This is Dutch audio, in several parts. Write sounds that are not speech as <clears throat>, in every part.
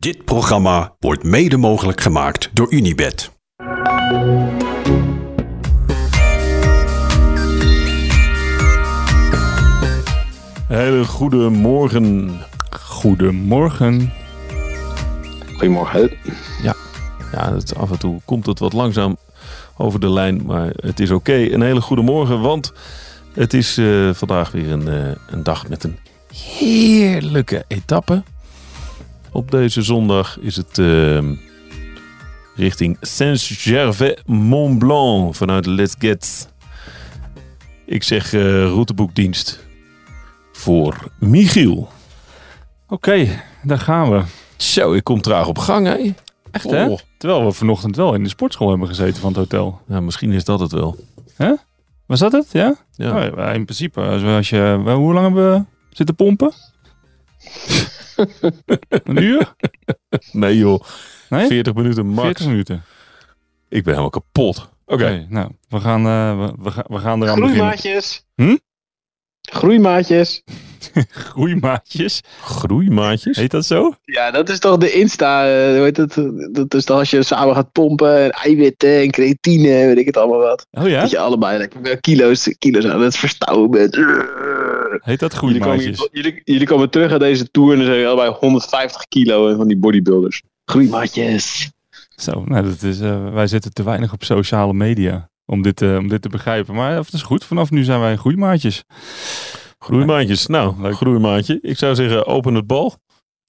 Dit programma wordt mede mogelijk gemaakt door Unibed. Hele goede morgen. Goedemorgen. Goedemorgen. Ja, het, af en toe komt het wat langzaam over de lijn, maar het is oké. Een hele goede morgen, want het is eh, vandaag weer een, eh, een dag met een heerlijke etappe. Op deze zondag is het eh, richting Saint-Gervais-Mont-Blanc vanuit Let's Get. Ik zeg eh, routeboekdienst voor Michiel. Oké, daar gaan we. Zo, ik kom traag op gang, hè? Echt hè? Oh. Terwijl we vanochtend wel in de sportschool hebben gezeten van het hotel. Ja, misschien is dat het wel. Was dat het? Ja? Ja. Oh, in principe, als, we- als je, hoe lang hebben we zitten pompen? Een uur? Nee joh, Nee? 40 minuten max. 40 minuten. Ik ben helemaal kapot. Oké. Nou, we gaan, eh, we, we, gaan, we gaan eraan beginnen. Groeimaatjes. Hm? Groeimaatjes. <laughs> Groeimaatjes. Groeimaatjes. Heet dat zo? Ja, dat is toch de Insta. eh, hoe heet het? Dat is toch als je samen gaat pompen. En eiwitten en creatine. Weet ik het allemaal wat. Oh ja? Dat je allebei lekker kilo's, kilo's aan het verstouwen bent. Heet dat Jullie komen, groeimaatjes? jullie, jullie komen terug uit deze tour. En dan zijn jullie allebei 150 kilo en van die bodybuilders. Groeimaatjes. Zo, nou, dat is, eh, wij zitten te weinig op sociale media om dit, eh, om dit te begrijpen. Maar dat is goed, vanaf nu zijn wij groeimaatjes. Groeimaatjes. Nou, Leuk. groeimaatje. Ik zou zeggen, open het bal.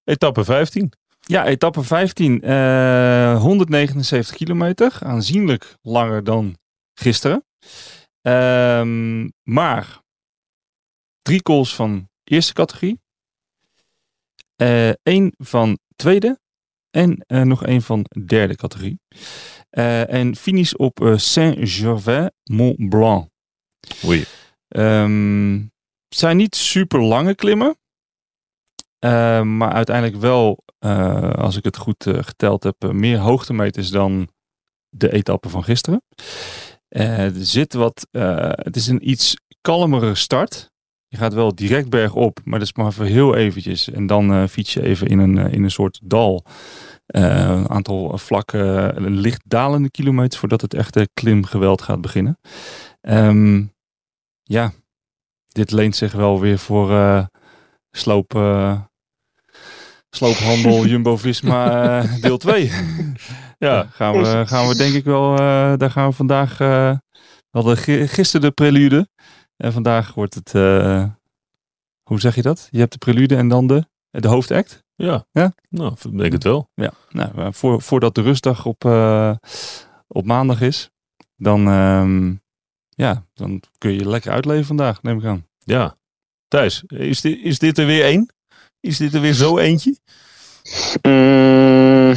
Etappe 15. Ja, etappe 15, eh 179 kilometer. Aanzienlijk langer dan gisteren. Ehm, maar drie calls van eerste categorie. Eén van tweede. En eh, nog één van derde categorie. Eh, en finish op eh, Saint-Gervais-Mont-Blanc. Oei. Het zijn niet super lange klimmen. Eh, maar uiteindelijk wel, eh, als ik het goed eh, geteld heb, eh, meer hoogtemeters dan de etappe van gisteren. Eh, er zit wat, eh, het is een iets kalmere start. Je gaat wel direct bergop, maar dat is maar voor heel eventjes. En dan eh, fiets je even in een, eh, in een soort dal. Eh, een aantal vlakke, licht dalende kilometers voordat het echte klimgeweld gaat beginnen. Ehm, ja, dit leent zich wel weer voor sloop, sloophandel <laughs> Jumbo-Visma deel 2. <laughs> ja, gaan we, gaan we denk ik wel, daar gaan we vandaag, we hadden gi- gisteren de prelude. En vandaag wordt het, eh, hoe zeg je dat? Je hebt de prelude en dan de, de hoofdact. Ja. Ja? Nou, ik denk het wel. Ja, nou, eh, voor, voordat de rustdag op, eh, op maandag is, dan, ehm, ja, dan kun je lekker uitleven vandaag, neem ik aan. Ja. Thijs, is dit, is dit er weer één? Is dit er weer zo eentje? Mm,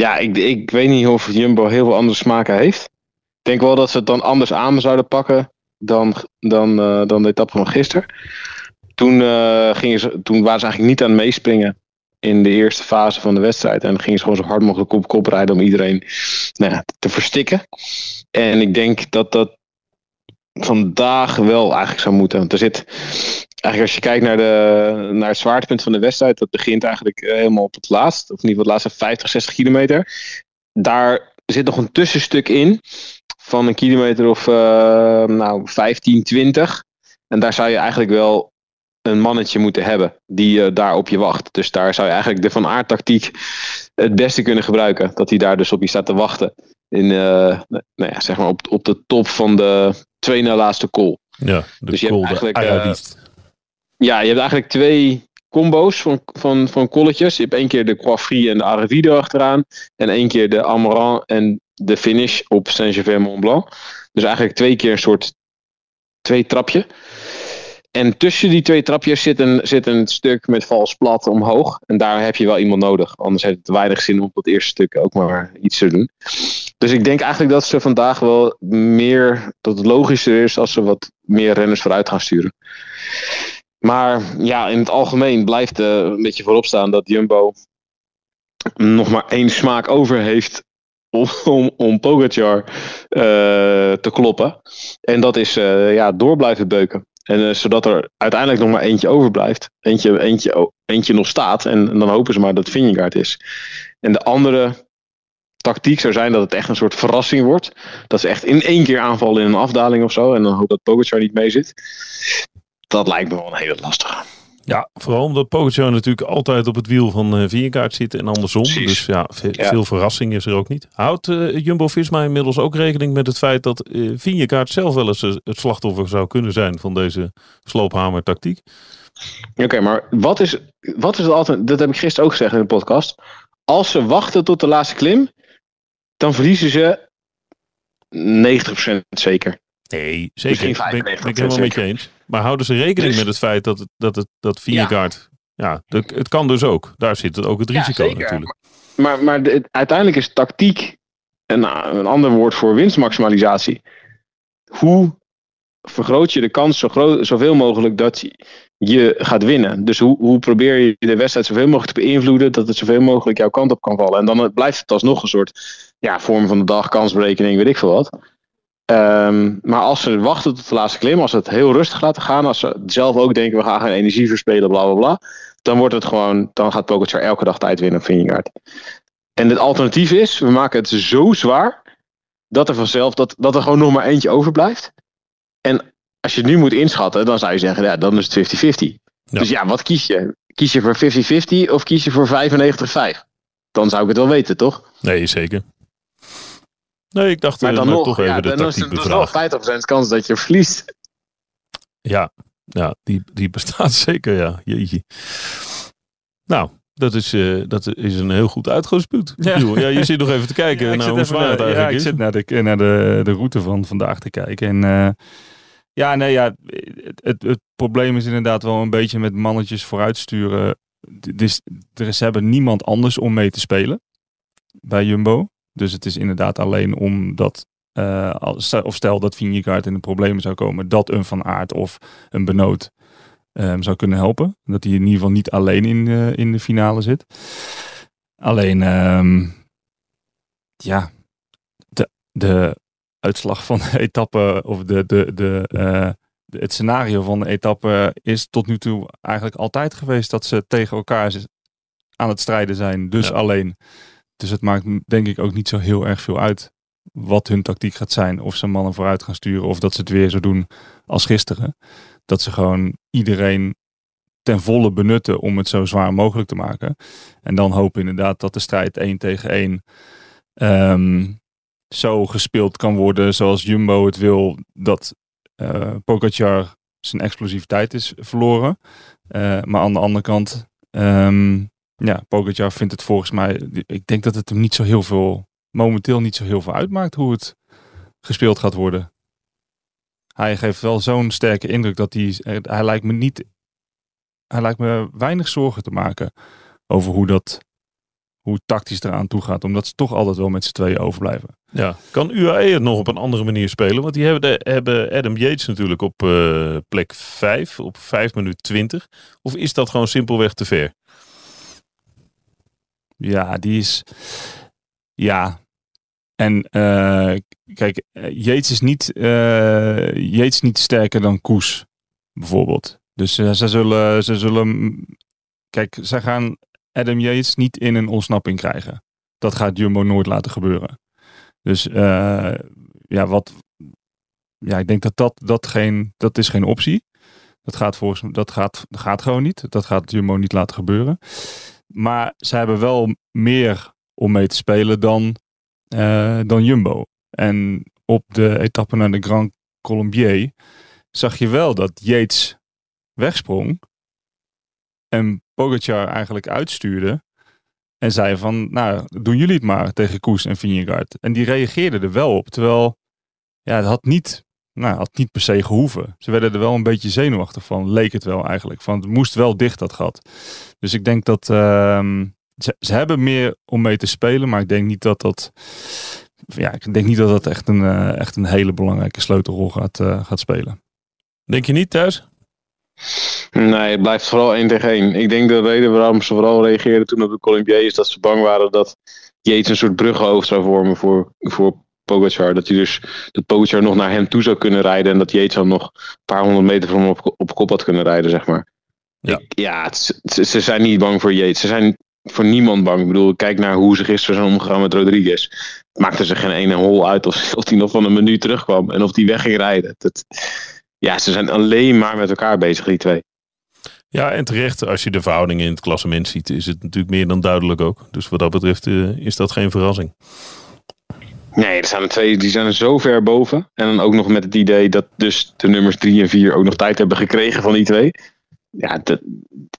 ja, ik, ik weet niet of Jumbo heel veel andere smaken heeft. Ik denk wel dat ze het dan anders aan zouden pakken dan, dan, eh, dan de etappe van gisteren. Toen, eh, gingen ze, toen waren ze eigenlijk niet aan meespringen in de eerste fase van de wedstrijd. En gingen ze gewoon zo hard mogelijk op kop rijden om iedereen nou ja, te verstikken. En ik denk dat dat vandaag wel eigenlijk zou moeten. Want er zit, eigenlijk als je kijkt naar, de, naar het zwaartepunt van de wedstrijd, dat begint eigenlijk eh, helemaal op het laatst. Of in ieder geval laatste 50, 60 kilometer. Daar zit nog een tussenstuk in van een kilometer of eh, nou, 15, 20. En daar zou je eigenlijk wel een mannetje moeten hebben die eh, daar op je wacht. Dus daar zou je eigenlijk de Van Aert tactiek het beste kunnen gebruiken. Dat hij daar dus op je staat te wachten. In, eh, nou ja, zeg maar op, op de top van de twee na laatste call. Ja, de Dus je hebt eigenlijk. Ja, je hebt eigenlijk twee combo's van, van, van kolletjes. Je hebt één keer de Coiffrie en de Aravido achteraan. En één keer de Amaran en de finish op Saint-Gervais-Mont-Blanc. Dus eigenlijk twee keer een soort twee trapje. En tussen die twee trapjes zit een, zit een stuk met vals plat omhoog. En daar heb je wel iemand nodig. Anders heeft het weinig zin om het eerste stuk ook maar iets te doen. Dus ik denk eigenlijk dat ze vandaag wel meer, dat het logischer is als ze wat meer renners vooruit gaan sturen. Maar ja, in het algemeen blijft eh, een beetje voorop staan dat Jumbo nog maar één smaak over heeft om, om, om eh, te kloppen. En dat is eh, ja, door blijven beuken. En, eh, zodat er uiteindelijk nog maar eentje overblijft. Eentje, eentje, eentje nog staat. En, dan hopen ze maar dat Vingegaard is. En de andere tactiek zou zijn dat het echt een soort verrassing wordt. Dat ze echt in één keer aanvallen in een afdaling of zo. En dan hoop dat Pogacar niet mee zit. Dat lijkt me wel een hele lastige. Ja, vooral omdat Pogacar natuurlijk altijd op het wiel van uh, Vingegaard zit en andersom. Precies. Dus ja, ve- Ja. veel verrassing is er ook niet. Houdt eh, Jumbo-Visma inmiddels ook rekening met het feit dat eh Vingegaard zelf wel eens eh, het slachtoffer zou kunnen zijn van deze sloophamer-tactiek? Oké, maar wat is, wat is het altijd? Dat heb ik gisteren ook gezegd in de podcast. Als ze wachten tot de laatste klim, dan verliezen ze 90% zeker. Nee, zeker. Misschien Ben, ik- ben ik 95% helemaal met je eens. Maar houden ze rekening Dus- met het feit dat, het, dat, het, dat Vingegaard... Ja, dat- het kan dus ook. Daar zit het ook het risico natuurlijk. Maar, maar de- uiteindelijk is tactiek een, een ander woord voor winstmaximalisatie. Hoe vergroot je de kans zo groot, zoveel mogelijk dat je gaat winnen? Dus hoe, hoe probeer je de wedstrijd zoveel mogelijk te beïnvloeden dat het zoveel mogelijk jouw kant op kan vallen? En dan blijft het alsnog een soort ja, vorm van de dag, kansberekening, weet ik veel wat. Ehm, maar als ze wachten tot de laatste klim, als ze het heel rustig laten gaan, als ze zelf ook denken we gaan geen energie verspelen, bla bla bla, dan wordt het gewoon, dan gaat Pogacar elke dag tijd winnen op Vingegaard. En het alternatief is, we maken het zo zwaar dat er vanzelf, dat, dat er gewoon nog maar eentje overblijft. En als je het nu moet inschatten, dan zou je zeggen, ja, dan is het 50-50. Ja. Dus ja, wat kies je? Kies je voor 50-50 of kies je voor 95-5? Dan zou ik het wel weten, toch? Nee, zeker. Nee, ik dacht Maar eh, dan nog, toch even ja, de dan is het dus wel bevragen. 50% kans dat je verliest. Ja, ja die, die <laughs> bestaat zeker, ja. Jeetje. Nou, dat is, eh, dat is een heel goed uitgangspunt. Ja. Je zit nog even te <laughs> kijken Ja, naar zit hoe zwaar het naar- ja, eigenlijk ik is. zit naar de, naar de, de route van vandaag te kijken. En eh, ja, nee, ja, het, het, het probleem is inderdaad wel een beetje met mannetjes vooruitsturen. Dus er is, hebben niemand anders om mee te spelen bij Jumbo. Dus het is inderdaad alleen omdat, als, of stel dat Vingegaard in de problemen zou komen, dat een Van Aert of een Benoot hem zou kunnen helpen. Dat hij in ieder geval niet alleen in, eh, in de finale zit. Alleen, ehm, ja, de, de uitslag van de etappe of de, de, de, eh, de- het scenario van de etappe is tot nu toe eigenlijk altijd geweest dat ze tegen elkaar aan het strijden zijn, dus Ja. alleen. Dus het maakt denk ik ook niet zo heel erg veel uit wat hun tactiek gaat zijn. Of ze mannen vooruit gaan sturen of dat ze het weer zo doen als gisteren. Dat ze gewoon iedereen ten volle benutten om het zo zwaar mogelijk te maken. En dan hopen inderdaad dat de strijd één tegen één ehm, zo gespeeld kan worden zoals Jumbo het wil. Dat Pogacar zijn explosiviteit is verloren. Eh, maar aan de andere kant, ehm, ja, Pogacar vindt het volgens mij, ik denk dat het hem niet zo heel veel, momenteel niet zo heel veel uitmaakt hoe het gespeeld gaat worden. Hij geeft wel zo'n sterke indruk dat hij, hij lijkt me niet, hij lijkt me weinig zorgen te maken over hoe dat, hoe tactisch eraan toe gaat. Omdat ze toch altijd wel met z'n tweeën overblijven. Ja. Kan UAE het nog op een andere manier spelen? Want die hebben, de, hebben Adam Yates natuurlijk op eh, plek 5, op 5 minuten 20. Of is dat gewoon simpelweg te ver? Ja, die is. Ja. En eh, kijk, eh, Yates is niet, eh Yates is niet sterker dan Koes, bijvoorbeeld. Dus eh, ze zullen, ze zullen. Kijk, ze gaan Adam Yates niet in een ontsnapping krijgen. Dat gaat Jumbo nooit laten gebeuren. Dus eh, ja, wat. Ja, ik denk dat dat, dat, geen, dat is geen optie. Dat gaat volgens dat gaat, dat gaat gewoon niet. Dat gaat Jumbo niet laten gebeuren. Maar ze hebben wel meer om mee te spelen dan, eh, dan Jumbo. En op de etappe naar de Grand Colombier zag je wel dat Yates wegsprong. En Pogacar eigenlijk uitstuurde. En zei van, nou, doen jullie het maar tegen Koes en Vingegaard. En die reageerden er wel op. Terwijl, ja, het had niet, nou, had niet per se gehoeven. Ze werden er wel een beetje zenuwachtig van, leek het wel eigenlijk. Van, het moest wel dicht, dat gat. Dus ik denk dat, ehm, ze, ze hebben meer om mee te spelen. Maar ik denk niet dat dat, ja, ik denk niet dat dat echt een, eh, echt een hele belangrijke sleutelrol gaat, eh, gaat spelen. Denk je niet thuis? Nee, het blijft vooral 1 tegen 1. Ik denk de reden waarom ze vooral reageerden toen op de Colombier is dat ze bang waren dat Yates een soort bruggenhoofd zou vormen voor, voor Pogacar. Dat hij dus dat Pogacar nog naar hem toe zou kunnen rijden. En dat Yates dan nog een paar honderd meter van hem op, op kop had kunnen rijden, zeg maar. Ja. Ik- ja het- ze, ze zijn niet bang voor Yates. Ze zijn voor niemand bang. Ik bedoel, kijk naar hoe ze gisteren zijn omgegaan met Rodriguez. Maakte ze geen ene hol uit of, <laughs> of hij nog van een menu terugkwam. En of die weg ging rijden. Dat, ja, ze zijn alleen maar met elkaar bezig, die twee. Ja, en terecht, als je de verhoudingen in het klassement ziet, is het natuurlijk meer dan duidelijk ook. Dus wat dat betreft eh, is dat geen verrassing. Nee, er staan er twee, die zijn er zo ver boven. En dan ook nog met het idee dat dus de nummers drie en vier ook nog tijd hebben gekregen van die twee. Ja, dat,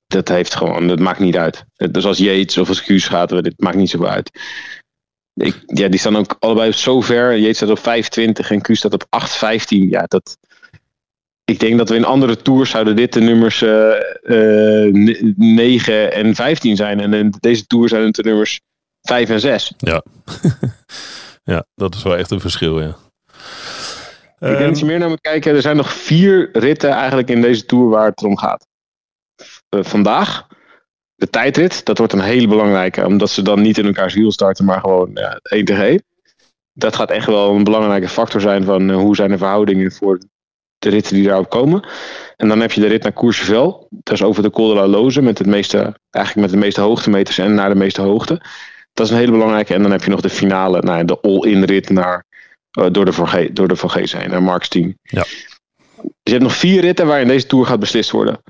dat heeft gewoon, dat maakt niet uit. Dus als Yates of als Kuus gaat, dit maakt niet zoveel uit. Ik, ja, die staan ook allebei zo ver. Yates staat op 25 en Kuus staat op 8,15. Ja, dat... Ik denk dat we in andere tours zouden dit de nummers eh, eh, ne- 9 en 15 zijn. En in deze tour zijn het de nummers 5 en 6. Ja, <laughs> dat is wel echt een verschil, ja. Ik denk Ehm, dat je meer naar moet kijken. Er zijn nog vier ritten eigenlijk in deze tour waar het om gaat. Eh, vandaag, de tijdrit, dat wordt een hele belangrijke. Omdat ze dan niet in elkaars wiel starten, maar gewoon ja, één tegen één. Dat gaat echt wel een belangrijke factor zijn van eh, hoe zijn de verhoudingen voor de ritten die daarop komen. En dan heb je de rit naar Courchevel. Dat is over de Col de la Loze met het meeste, eigenlijk met de meeste hoogtemeters en naar de meeste hoogte. Dat is een hele belangrijke. En dan heb je nog de finale, nou, de all-in rit naar eh, door de Vorge- door de Vorgees heen, naar Marks team. Ja. Dus je hebt nog vier ritten waarin deze Tour gaat beslist worden.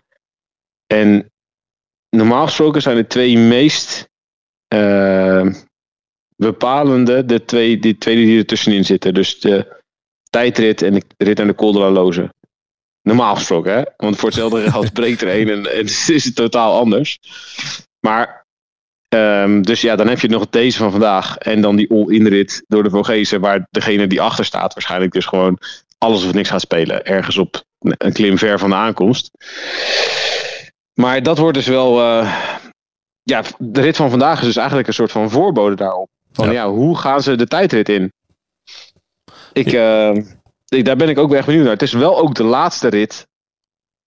En normaal gesproken zijn de twee meest eh, bepalende, de twee, die twee die er tussenin zitten. Dus de tijdrit en de rit aan de Col de la Loze. Normaal gesproken, hè? Want voor hetzelfde geld <laughs> breekt er een en, en <laughs> is het totaal anders. Maar Ehm, dus ja, dan heb je nog deze van vandaag. En dan die all-in rit door de Vogezen. Waar degene die achter staat waarschijnlijk dus gewoon alles of niks gaat spelen. Ergens op een klim ver van de aankomst. Maar dat wordt dus wel... eh, ja, de rit van vandaag is dus eigenlijk een soort van voorbode daarop. Van Ja. ja, hoe gaan ze de tijdrit in? Ik, eh, ik, daar ben ik ook wel echt benieuwd naar. Het is wel ook de laatste rit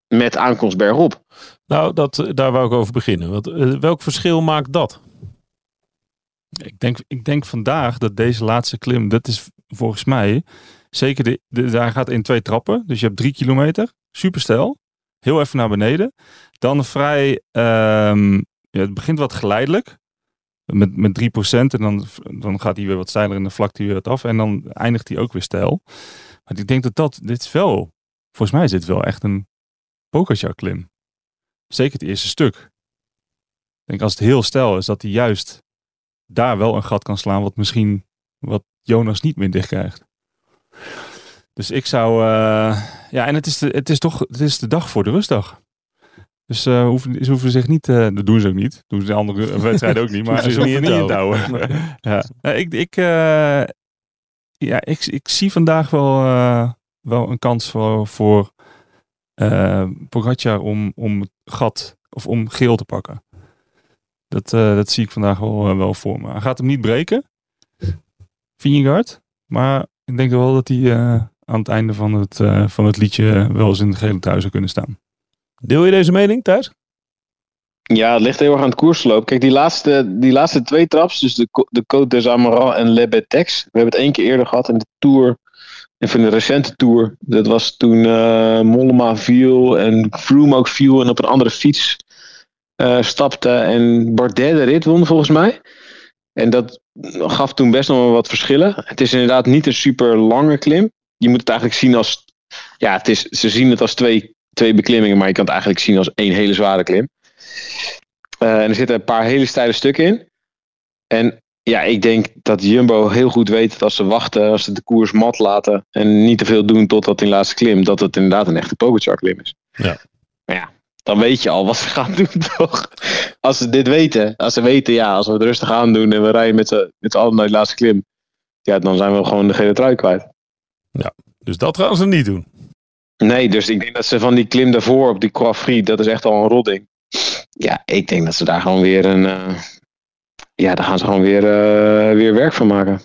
met aankomst bergop. Nou, dat, daar wou ik over beginnen. Eh, welk verschil maakt dat? Ik denk, ik denk vandaag dat deze laatste klim, dat is volgens mij zeker, de, daar gaat in twee trappen. Dus je hebt drie kilometer, super stijl, heel even naar beneden. Dan vrij, ehm, ja, het begint wat geleidelijk, met, met 3% en dan, dan gaat hij weer wat steiler en dan vlakt hij weer wat af. En dan eindigt hij ook weer stijl. Maar ik denk dat dat, dit is wel, volgens mij is dit wel echt een Pogacar klim. Zeker het eerste stuk. Ik denk als het heel stijl is, dat hij juist daar wel een gat kan slaan wat misschien wat Jonas niet meer dicht krijgt. Dus ik zou, eh, ja, en het is, de, het is toch, het is de dag voor de rustdag. Dus eh, hoeven, ze hoeven zich niet, eh, dat doen ze ook niet, doen ze de andere <laughs> wedstrijden ook niet, maar ze niet in <laughs> ja. Nou, ik, ik, ja, ik, ik zie vandaag wel, wel een kans voor, voor Pogacar om, om gat of om geel te pakken. Dat, eh, dat zie ik vandaag wel, eh, wel voor me. Hij gaat hem niet breken, Vingegaard. Maar ik denk wel dat hij eh, aan het einde van het, van het liedje wel eens in de gele trui zou kunnen staan. Deel je deze mening thuis? Ja, het ligt heel erg aan het koersloop. Kijk, die laatste, die laatste twee traps, dus de, de Côte des Amarants en Le Betex. We hebben het één keer eerder gehad in de Tour. En van de recente Tour. Dat was toen eh, Mollema viel en Froome ook viel en op een andere fiets eh, stapte. En Bardet de rit won volgens mij. En dat gaf toen best nog wel wat verschillen. Het is inderdaad niet een super lange klim. Je moet het eigenlijk zien als... Ja, het is, ze zien het als twee, twee beklimmingen, maar je kan het eigenlijk zien als één hele zware klim. Eh, en er zitten een paar hele steile stukken in. En ja, ik denk dat Jumbo heel goed weet dat als ze wachten, als ze de koers mat laten en niet te veel doen totdat die laatste klim, dat het inderdaad een echte Pogacar klim is. Ja. Maar ja, dan weet je al wat ze gaan doen, <laughs> toch? Als ze dit weten, als ze weten, ja, als we het rustig aan doen en we rijden met z'n met z'n allen naar de laatste klim, ja, dan zijn we gewoon de gele trui kwijt. Dus dat gaan ze niet doen. Nee, dus ik denk dat ze van die klim daarvoor op die Croix Free, dat is echt al een rodding. Ja, ik denk dat ze daar gewoon weer een. eh, ja, daar gaan ze gewoon weer, eh, weer werk van maken.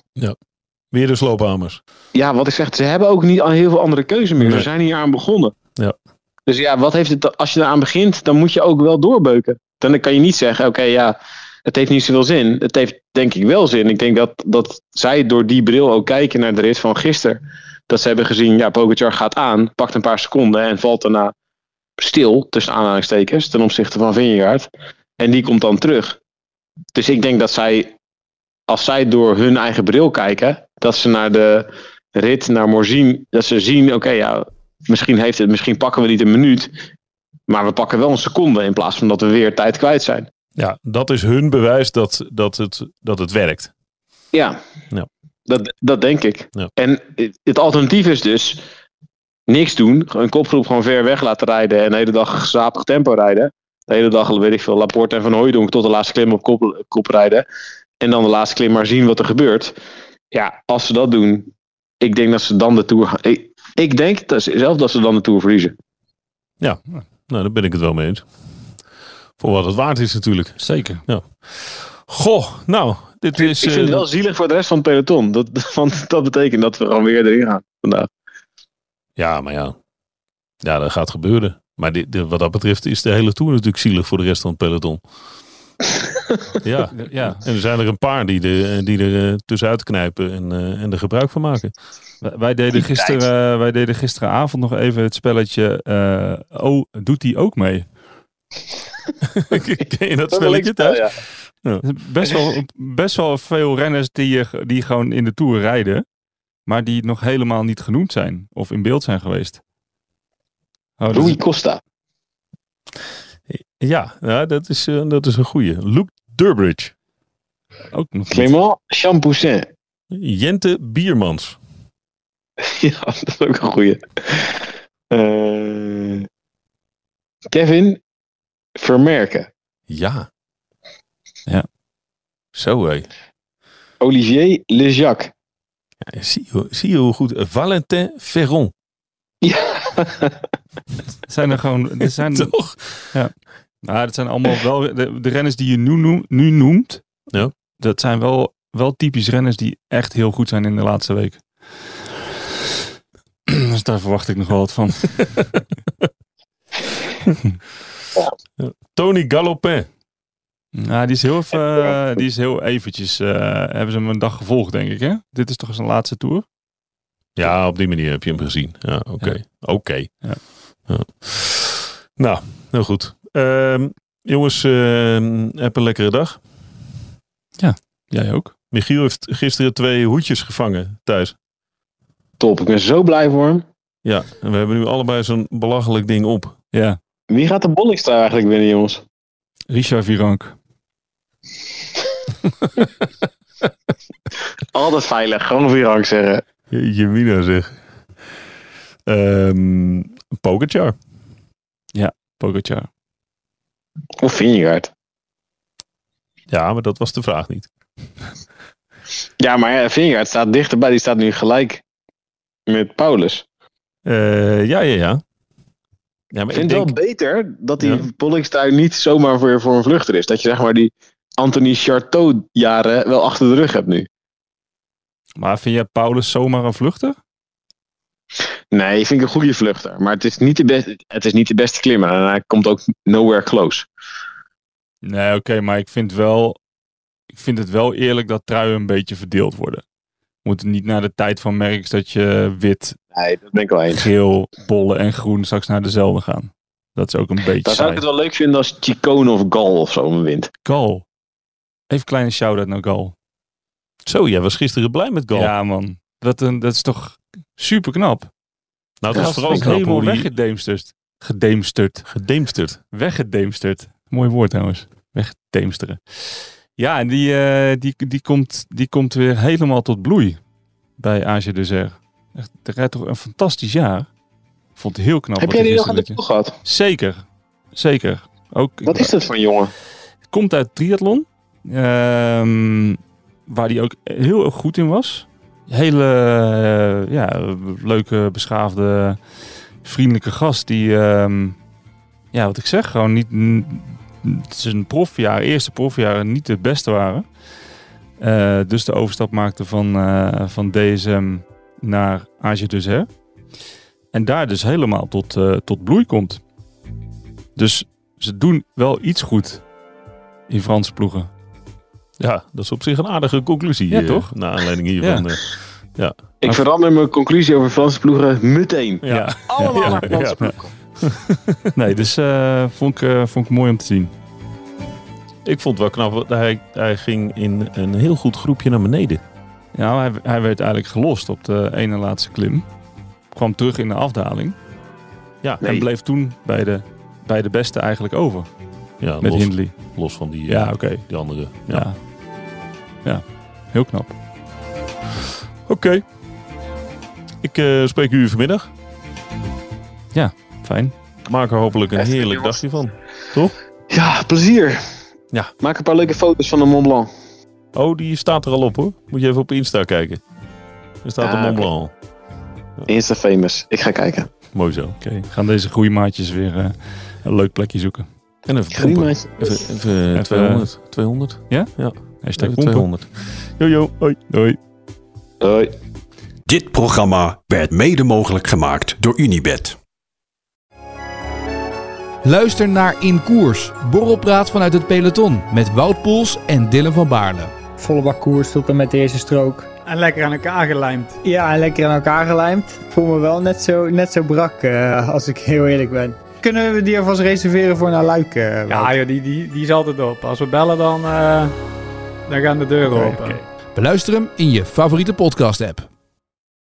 Weer de sloophamers. Ja, wat ik zeg, ze hebben ook niet al heel veel andere keuze meer. Ze zijn hier aan begonnen. Ja. Dus ja, wat heeft het, als je eraan begint, dan moet je ook wel doorbeuken. Dan kan je niet zeggen, oké, ja, het heeft niet zoveel zin. Het heeft denk ik wel zin. Ik denk dat, dat zij door die bril ook kijken naar de rit van gisteren. Dat ze hebben gezien, ja, Pogacar gaat aan, pakt een paar seconden en valt daarna stil, tussen aanhalingstekens, ten opzichte van Vingegaard. En die komt dan terug. Dus ik denk dat zij, als zij door hun eigen bril kijken, dat ze naar de rit naar Morzine, dat ze zien, oké, ja, misschien, heeft het, misschien pakken we niet een minuut, maar we pakken wel een seconde in plaats van dat we weer tijd kwijt zijn. Ja, dat is hun bewijs dat, dat, het, dat het werkt. Ja, Ja. Dat, dat denk ik. Ja. En het, het alternatief is dus niks doen, een kopgroep gewoon ver weg laten rijden en de hele dag gezapig tempo rijden. De hele dag, weet ik veel, Laporte en Van Hooijdonk tot de laatste klim op kop, kop rijden. En dan de laatste klim maar zien wat er gebeurt. Ja, als ze dat doen, ik denk dat ze dan de Tour... gaan- Ik, ik denk dat ze, zelf dat ze dan de Tour verliezen. Ja, nou, daar ben ik het wel mee eens. Voor wat het waard is natuurlijk. Zeker. Goh, nou, dit is... ik vind het eh, wel zielig voor de rest van het peloton. Dat, <laughs> want dat betekent dat we gewoon weer erin gaan vandaag. Ja, maar ja. Ja, dat gaat gebeuren. Maar dit, dit- wat dat betreft is de hele Tour natuurlijk zielig voor de rest van het peloton. <laughs> ja. Ja, En er zijn er een paar die er, die er eh, tussenuit knijpen en, eh, en er gebruik van maken. wij, deden gisteren, eh, wij deden gisteravond nog even het spelletje. eh, oh, doet hij ook mee? <laughs> Ken je dat spelletje thuis? Best wel, best wel veel renners die, die gewoon in de Tour rijden. Maar die nog helemaal niet genoemd zijn. Of in beeld zijn geweest. Oh, dat is- Rui Costa. Ja, ja dat, is, eh, dat is een goeie. Luke Durbridge. ook nog. Clément Champoussin. Jente Biermans. <laughs> Ja, dat is ook een goeie. Eh, Kevin Vermerken. Ja. Ja. Zo hé. Olivier Lejac. Ja, zie, je, zie je hoe goed. Valentin Ferron. Ja. <laughs> Zijn er gewoon. Er zijn, Toch? nou, dat zijn allemaal wel. De, de renners die je nu, noem- nu noemt. Ja. Dat zijn wel, wel typisch renners die echt heel goed zijn in de laatste week. <clears throat> Dus daar verwacht ik nog wel wat van. <laughs> Tony Galopin. Nou, die is heel, even, eh, die is heel eventjes. eh, hebben ze hem een dag gevolgd, denk ik. Hè? Dit is toch zijn laatste tour? Ja, op die manier heb je hem gezien. Ja, oké. Ja. Oké. Ja. Ja. Nou, heel goed. Ehm, jongens, ehm, heb een lekkere dag. Jij ook. Michiel heeft gisteren twee hoedjes gevangen thuis. Top, ik ben zo blij voor hem. Ja, en we hebben nu allebei zo'n belachelijk ding op. Ja. Wie gaat de Bollingstra eigenlijk winnen, jongens? Richard Virank. <laughs> Altijd veilig, gewoon Virang zeggen. Je mina zeg. Ehm Pogacar. Pogacar. Of Vingegaard. Ja, maar dat was de vraag niet. <laughs> Ja, maar ja, Vingegaard staat dichterbij. Die staat nu gelijk met Paulus. Eh, ja, ja, ja. Ja, maar Ik vind ik het denk... wel beter dat die Ja. Pollingstuin niet zomaar voor, voor een vluchter is. Dat je zeg maar die Anthony Charteau jaren wel achter de rug hebt nu. Maar vind jij Paulus zomaar een vluchter? Nee, vind ik een goede vluchter. Maar het is niet de, beste, het is niet de beste klimmer. En hij komt ook nowhere close. Nee, oké, maar ik vind wel. Ik vind het wel eerlijk dat truien een beetje verdeeld worden. Moet niet naar de tijd van Merckx dat je wit, Nee, dat ben ik wel eens. geel, bolle en groen straks naar dezelfde gaan. Dat is ook een beetje Dan zou ik het wel leuk vinden als Chicone of Gal of zo wint. Gal. Even een kleine shout-out naar Gal. Zo, jij was gisteren blij met Gal. Ja, man. Dat, een, dat is toch super knap. nou, dat is vooral knap helemaal die weggedeemsterd. Gedeemsterd. gedeemsterd. Weggedeemsterd. Mooi woord trouwens. Wegdeemsteren. Ja, en die, eh, die, die, komt, die komt weer helemaal tot bloei bij Age Desert. Echt, hij rijdt toch een fantastisch jaar. Ik vond het heel knap. Heb jij die nog aan de ploeg gehad? Zeker. Zeker. Ook, Wat is dat voor een jongen? komt uit triathlon. Ehm, waar hij ook heel erg goed in was. Hele eh, ja, leuke, beschaafde, vriendelijke gast. Die, ehm, ja, wat ik zeg, gewoon niet zijn profjaar, eerste profjaren niet de beste waren. Eh, dus de overstap maakte van, eh, van DSM naar Age Desert. En daar dus helemaal tot, tot bloei komt. Dus ze doen wel iets goed in Franse ploegen. Ja, dat is op zich een aardige conclusie. Ja, eh, toch? Naar aanleiding hiervan. eh. Ik verander mijn conclusie over Franse ploegen meteen. ja. Allemaal Ja, naar Franse ja. ploegen. <laughs> Nee, dus eh, vond, ik, eh, vond ik mooi om te zien. Ik vond het wel knap. Hij, hij ging in een heel goed groepje naar beneden. Ja, hij, hij werd eigenlijk gelost op de ene laatste klim. Kwam terug in de afdaling. Ja, En bleef toen bij de, bij de beste eigenlijk over. ja Met los, Hindley. los van die, Ja, oké. die andere. Ja. Ja. Ja. heel knap. Oké. Ik eh, spreek u vanmiddag. Fijn. Maak er hopelijk een heerlijk dagje van. Ja, plezier. Ja. Maak een paar leuke foto's van de Mont Blanc. Oh, die staat er al op hoor. Moet je even op Insta kijken. Er staat Ah, de Mont. Blanc. Insta famous. Ik ga kijken. Mooi zo. Oké, gaan deze groeimaatjes weer eh, een leuk plekje zoeken. En even pompen. Even, even, Even, 200. 200. Hashtag Even pompen. 200. Jojo, hoi. Doei. Hoi. Dit programma werd mede mogelijk gemaakt door Unibed. Luister naar In Koers, borrelpraat vanuit het peloton met Wout Poels en Dylan van Baarle. Volle bak koers tot en met de eerste strook. En lekker aan elkaar gelijmd. Ja, en lekker aan elkaar gelijmd. Ik voel me wel net zo, net zo brak, eh, als ik heel eerlijk ben. Kunnen we die alvast reserveren voor naar Luik? eh? Ja, joh, die, die, die is altijd op. Als we bellen, dan, eh, dan gaan de deuren open. Beluister hem in je favoriete podcast app.